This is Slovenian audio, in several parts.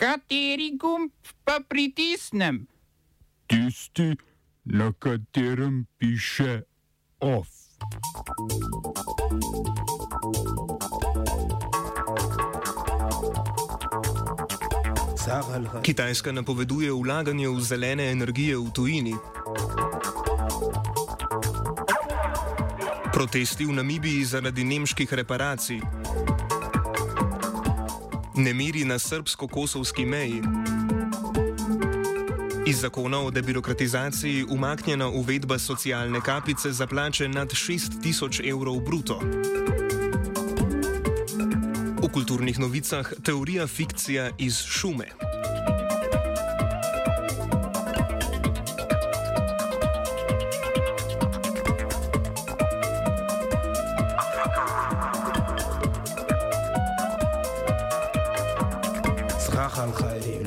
Kateri gumb pa pritisnem? Tisti, na katerem piše OF. Kitajska napoveduje vlaganje v zelene energije v tujini. Protesti v Namibiji zaradi nemških reparacij. Nemiri na srbsko-kosovski meji. Iz zakona o debirokratizaciji umaknjena uvedba socialne kapice za plače nad 6000 evrov bruto. V kulturnih novicah teorija fikcija iz šume. I'm kankaydım.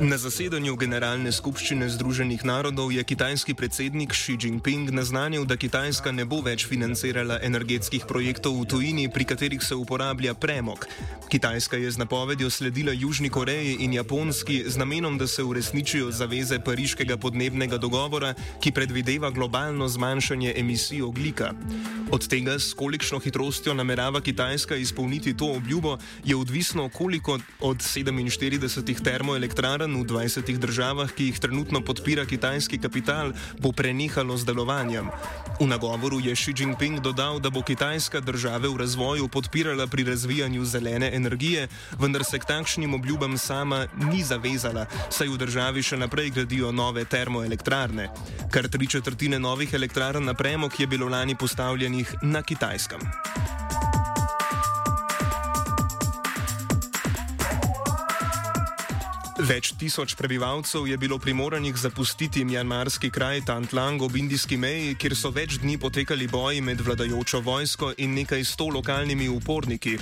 Na zasedanju Generalne skupščine Združenih narodov je kitajski predsednik Xi Jinping naznanil, da Kitajska ne bo več financirala energetskih projektov v tujini, pri katerih se uporablja premog. Kitajska je z napovedjo sledila Južni Koreji in Japonski z namenom, da se uresničijo zaveze pariškega podnebnega dogovora, ki predvideva globalno zmanjšanje emisij oglika. Od tega, s kolikšno hitrostjo namerava Kitajska izpolniti to obljubo, je odvisno, koliko od 47 termoelektrarn v 20 državah, ki jih trenutno podpira kitajski kapital, bo prenehalo z delovanjem. V nagovoru je Xi Jinping dodal, da bo Kitajska države v razvoju podpirala pri razvijanju zelene energije, vendar se k takšnim obljubam sama ni zavezala, saj v državi še naprej gradijo nove termoelektrarne. Kar tri četrtine novih elektrarn na premog je bilo lani postavljenih na Kitajskem. Več tisoč prebivalcev je bilo primoranih zapustiti mjanmarski kraj Tantlang ob indijski meji, kjer so več dni potekali boji med vladajočo vojsko in nekaj sto lokalnimi uporniki.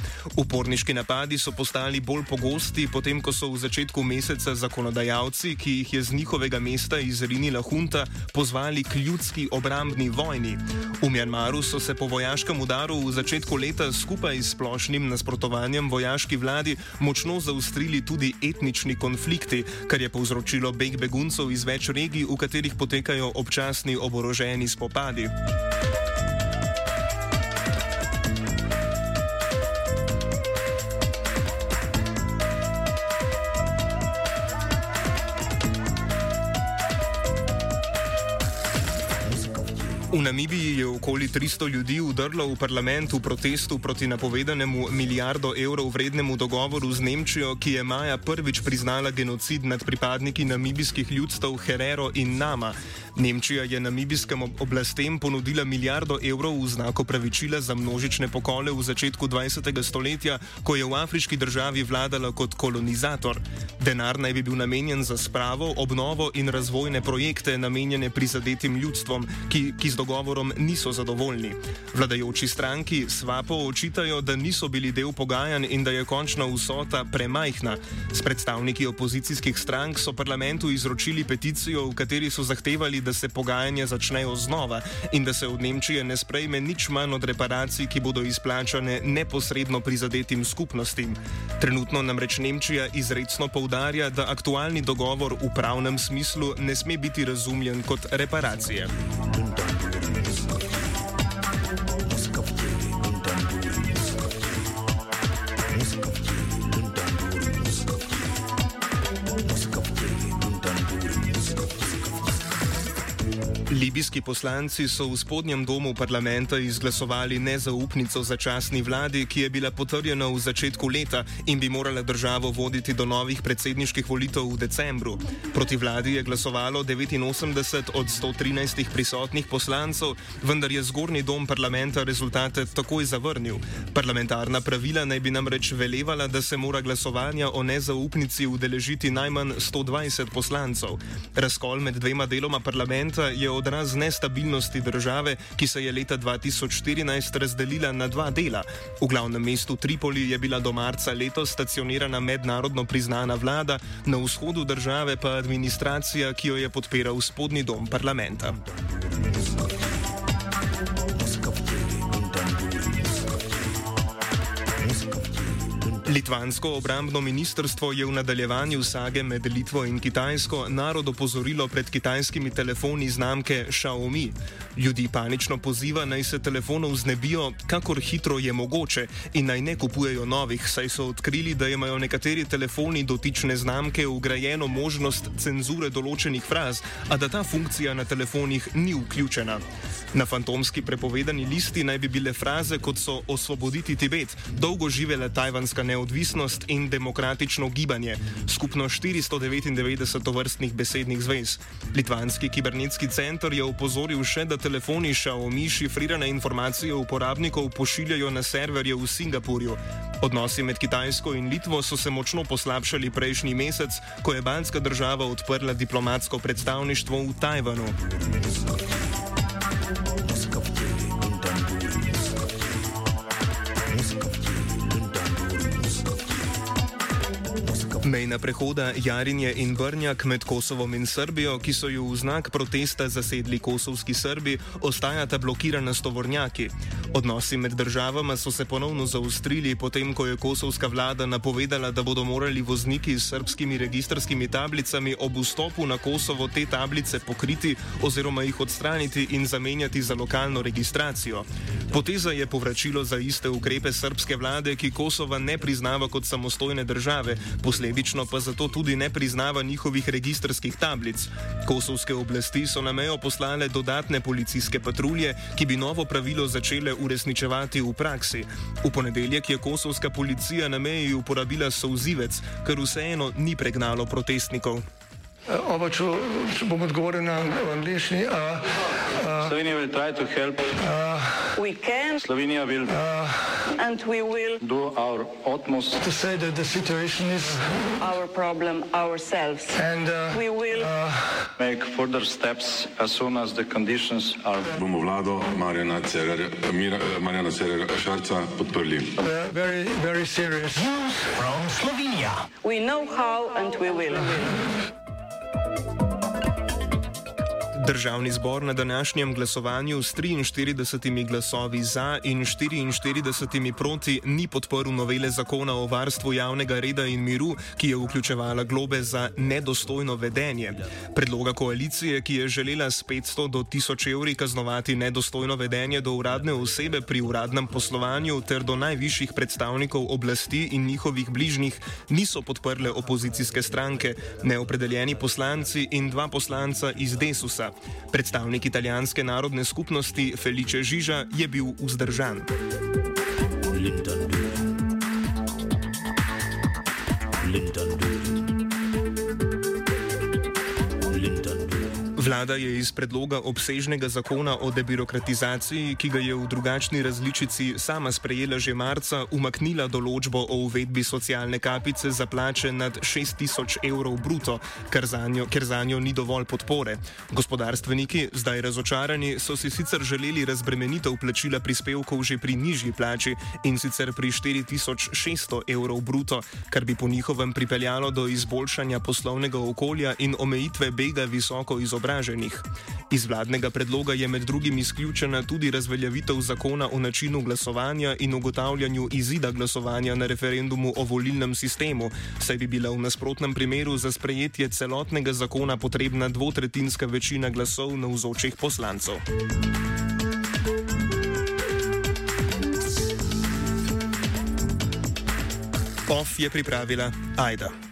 Uporniški napadi so postali bolj pogosti, potem ko so v začetku meseca zakonodajalci, ki jih je z njihovega mesta izrinila hunta, pozvali k ljudski obrambni vojni. V Mjanmaru so se po vojaškem udaru v začetku leta skupaj s splošnim nasprotovanjem vojaški vladi močno zaustrili tudi etnični konflikt konflikti, kar je povzročilo beg beguncev iz več regij, v katerih potekajo občasni oboroženi spopadi. V Namibiji je okoli 300 ljudi udrlo v parlament v protestu proti napovedanemu milijardo evrov vrednemu dogovoru z Nemčijo, ki je maja prvič priznala genocid nad pripadniki namibijskih ljudstev Herero in Nama. Nemčija je namibijskim oblastem ponudila milijardo evrov v znako pravičila za množične pokole v začetku 20. stoletja, ko je v afriški državi vladala kot kolonizator. Denar naj bi bil namenjen za spravo, obnovo in razvojne projekte, namenjene prizadetim ljudstvom, ki, ki dogovorom niso zadovoljni. Vladajoči stranki Svapo očitajo, da niso bili del pogajanj in da je končna vsota premajhna. S predstavniki opozicijskih strank so parlamentu izročili peticijo, v kateri so zahtevali, da se pogajanja začnejo znova in da se od Nemčije ne sprejme nič manj od reparacij, ki bodo izplačane neposredno prizadetim skupnostim. Trenutno namreč Nemčija izredno poudarja, da aktualni dogovor v pravnem smislu ne sme biti razumljen kot reparacije. music of Libijski poslanci so v spodnjem domu parlamenta izglasovali nezaupnico začasni vladi, ki je bila potrjena v začetku leta in bi morala državo voditi do novih predsedniških volitev v decembru. Proti vladi je glasovalo 89 od 113 prisotnih poslancev, vendar je zgornji dom parlamenta rezultate takoj zavrnil. Parlamentarna pravila naj bi namreč velevala, da se mora glasovanja o nezaupnici udeležiti najmanj 120 poslancev. Razkol med dvema deloma parlamenta je od odraz nestabilnosti države, ki se je leta 2014 razdelila na dva dela. V glavnem mestu Tripoli je bila do marca letos stacionirana mednarodno priznana vlada, na vzhodu države pa administracija, ki jo je podpiral spodnji dom parlamenta. Litvansko obrambno ministrstvo je v nadaljevanju sage med Litvo in Kitajsko narod opozorilo pred kitajskimi telefoni znamke Xiaomi. Ljudi panično poziva naj se telefonov znebijo, kakor hitro je mogoče in naj ne kupujejo novih, saj so odkrili, da imajo nekateri telefoni dotične znamke ugrajeno možnost cenzure določenih fraz, a da ta funkcija na telefonih ni vključena. Na fantomski prepovedani listi naj bi bile fraze kot so osvoboditi Tibet, dolgo živele tajvanska neodvisnost in demokratično gibanje, skupno 499 vrstnih besednih zvez. Litvanski kibernetski center je upozoril še, da telefoni Xiaomi šifrirane informacije uporabnikov pošiljajo na serverje v Singapurju. Odnosi med Kitajsko in Litvo so se močno poslabšali prejšnji mesec, ko je banska država odprla diplomatsko predstavništvo v Tajvanu. Mejna prehoda Jarinje in Brnjak med Kosovom in Srbijo, ki so jo v znak protesta zasedli kosovski Srbi, ostajata blokirana s tovornjaki. Odnosi med državama so se ponovno zaustrili, potem ko je kosovska vlada napovedala, da bodo morali vozniki s srbskimi registrskimi tablicami ob vstopu na Kosovo te tablice pokriti oziroma jih odstraniti in zamenjati za lokalno registracijo. Poteza je povračilo za iste ukrepe srpske vlade, ki Kosova ne priznava kot samostojne države, posledično pa zato tudi ne priznava njihovih registrskih tablic. Kosovske oblasti so na mejo poslale dodatne policijske patrulje, ki bi novo pravilo začele uresničevati v praksi. V ponedeljek je kosovska policija na meji uporabila souzivec, kar vseeno ni pregnalo protestnikov. Oba, če, če bom odgovoril na angliški. Slovenija bo poskušala pomagati. Slovenija bo naredila naš utmost, da bo rekla, da je situacija naš problem, naš sebe. In bomo naredili nadaljnje korake, as soon as the conditions are. Bomo vlado Marjana Cererja, Marjana Cererja Šarca podprli. Zelo, zelo resno. Slovenija. We know how and we will. Državni zbor na današnjem glasovanju s 43 glasovi za in 44 proti ni podporil novele zakona o varstvu javnega reda in miru, ki je vključevala globe za nedostojno vedenje. Predloga koalicije, ki je želela s 500 do 1000 evri kaznovati nedostojno vedenje do uradne osebe pri uradnem poslovanju ter do najvišjih predstavnikov oblasti in njihovih bližnjih, niso podprle opozicijske stranke, neopredeljeni poslanci in dva poslanca iz Desusa. Predstavnik italijanske narodne skupnosti Felice Žiža je bil vzdržan. Linden. Linden. Vlada je iz predloga obsežnega zakona o debirokratizaciji, ki ga je v drugačni različici sama sprejela že marca, umaknila določbo o uvedbi socialne kapice za plače nad 6000 evrov bruto, ker za, njo, ker za njo ni dovolj podpore. Gospodarstveniki, zdaj razočarani, so si sicer želeli razbremenitev plačila prispevkov že pri nižji plači in sicer pri 4600 evrov bruto, kar bi po njihovem pripeljalo do izboljšanja poslovnega okolja in omejitve bega visoko izobraženih izobraženih. Iz vladnega predloga je med drugim izključena tudi razveljavitev zakona o načinu glasovanja in ugotavljanju izida glasovanja na referendumu o volilnem sistemu, saj bi bila v nasprotnem primeru za sprejetje celotnega zakona potrebna dvotretinska večina glasov na vzočih poslancev. OF je pripravila Aida.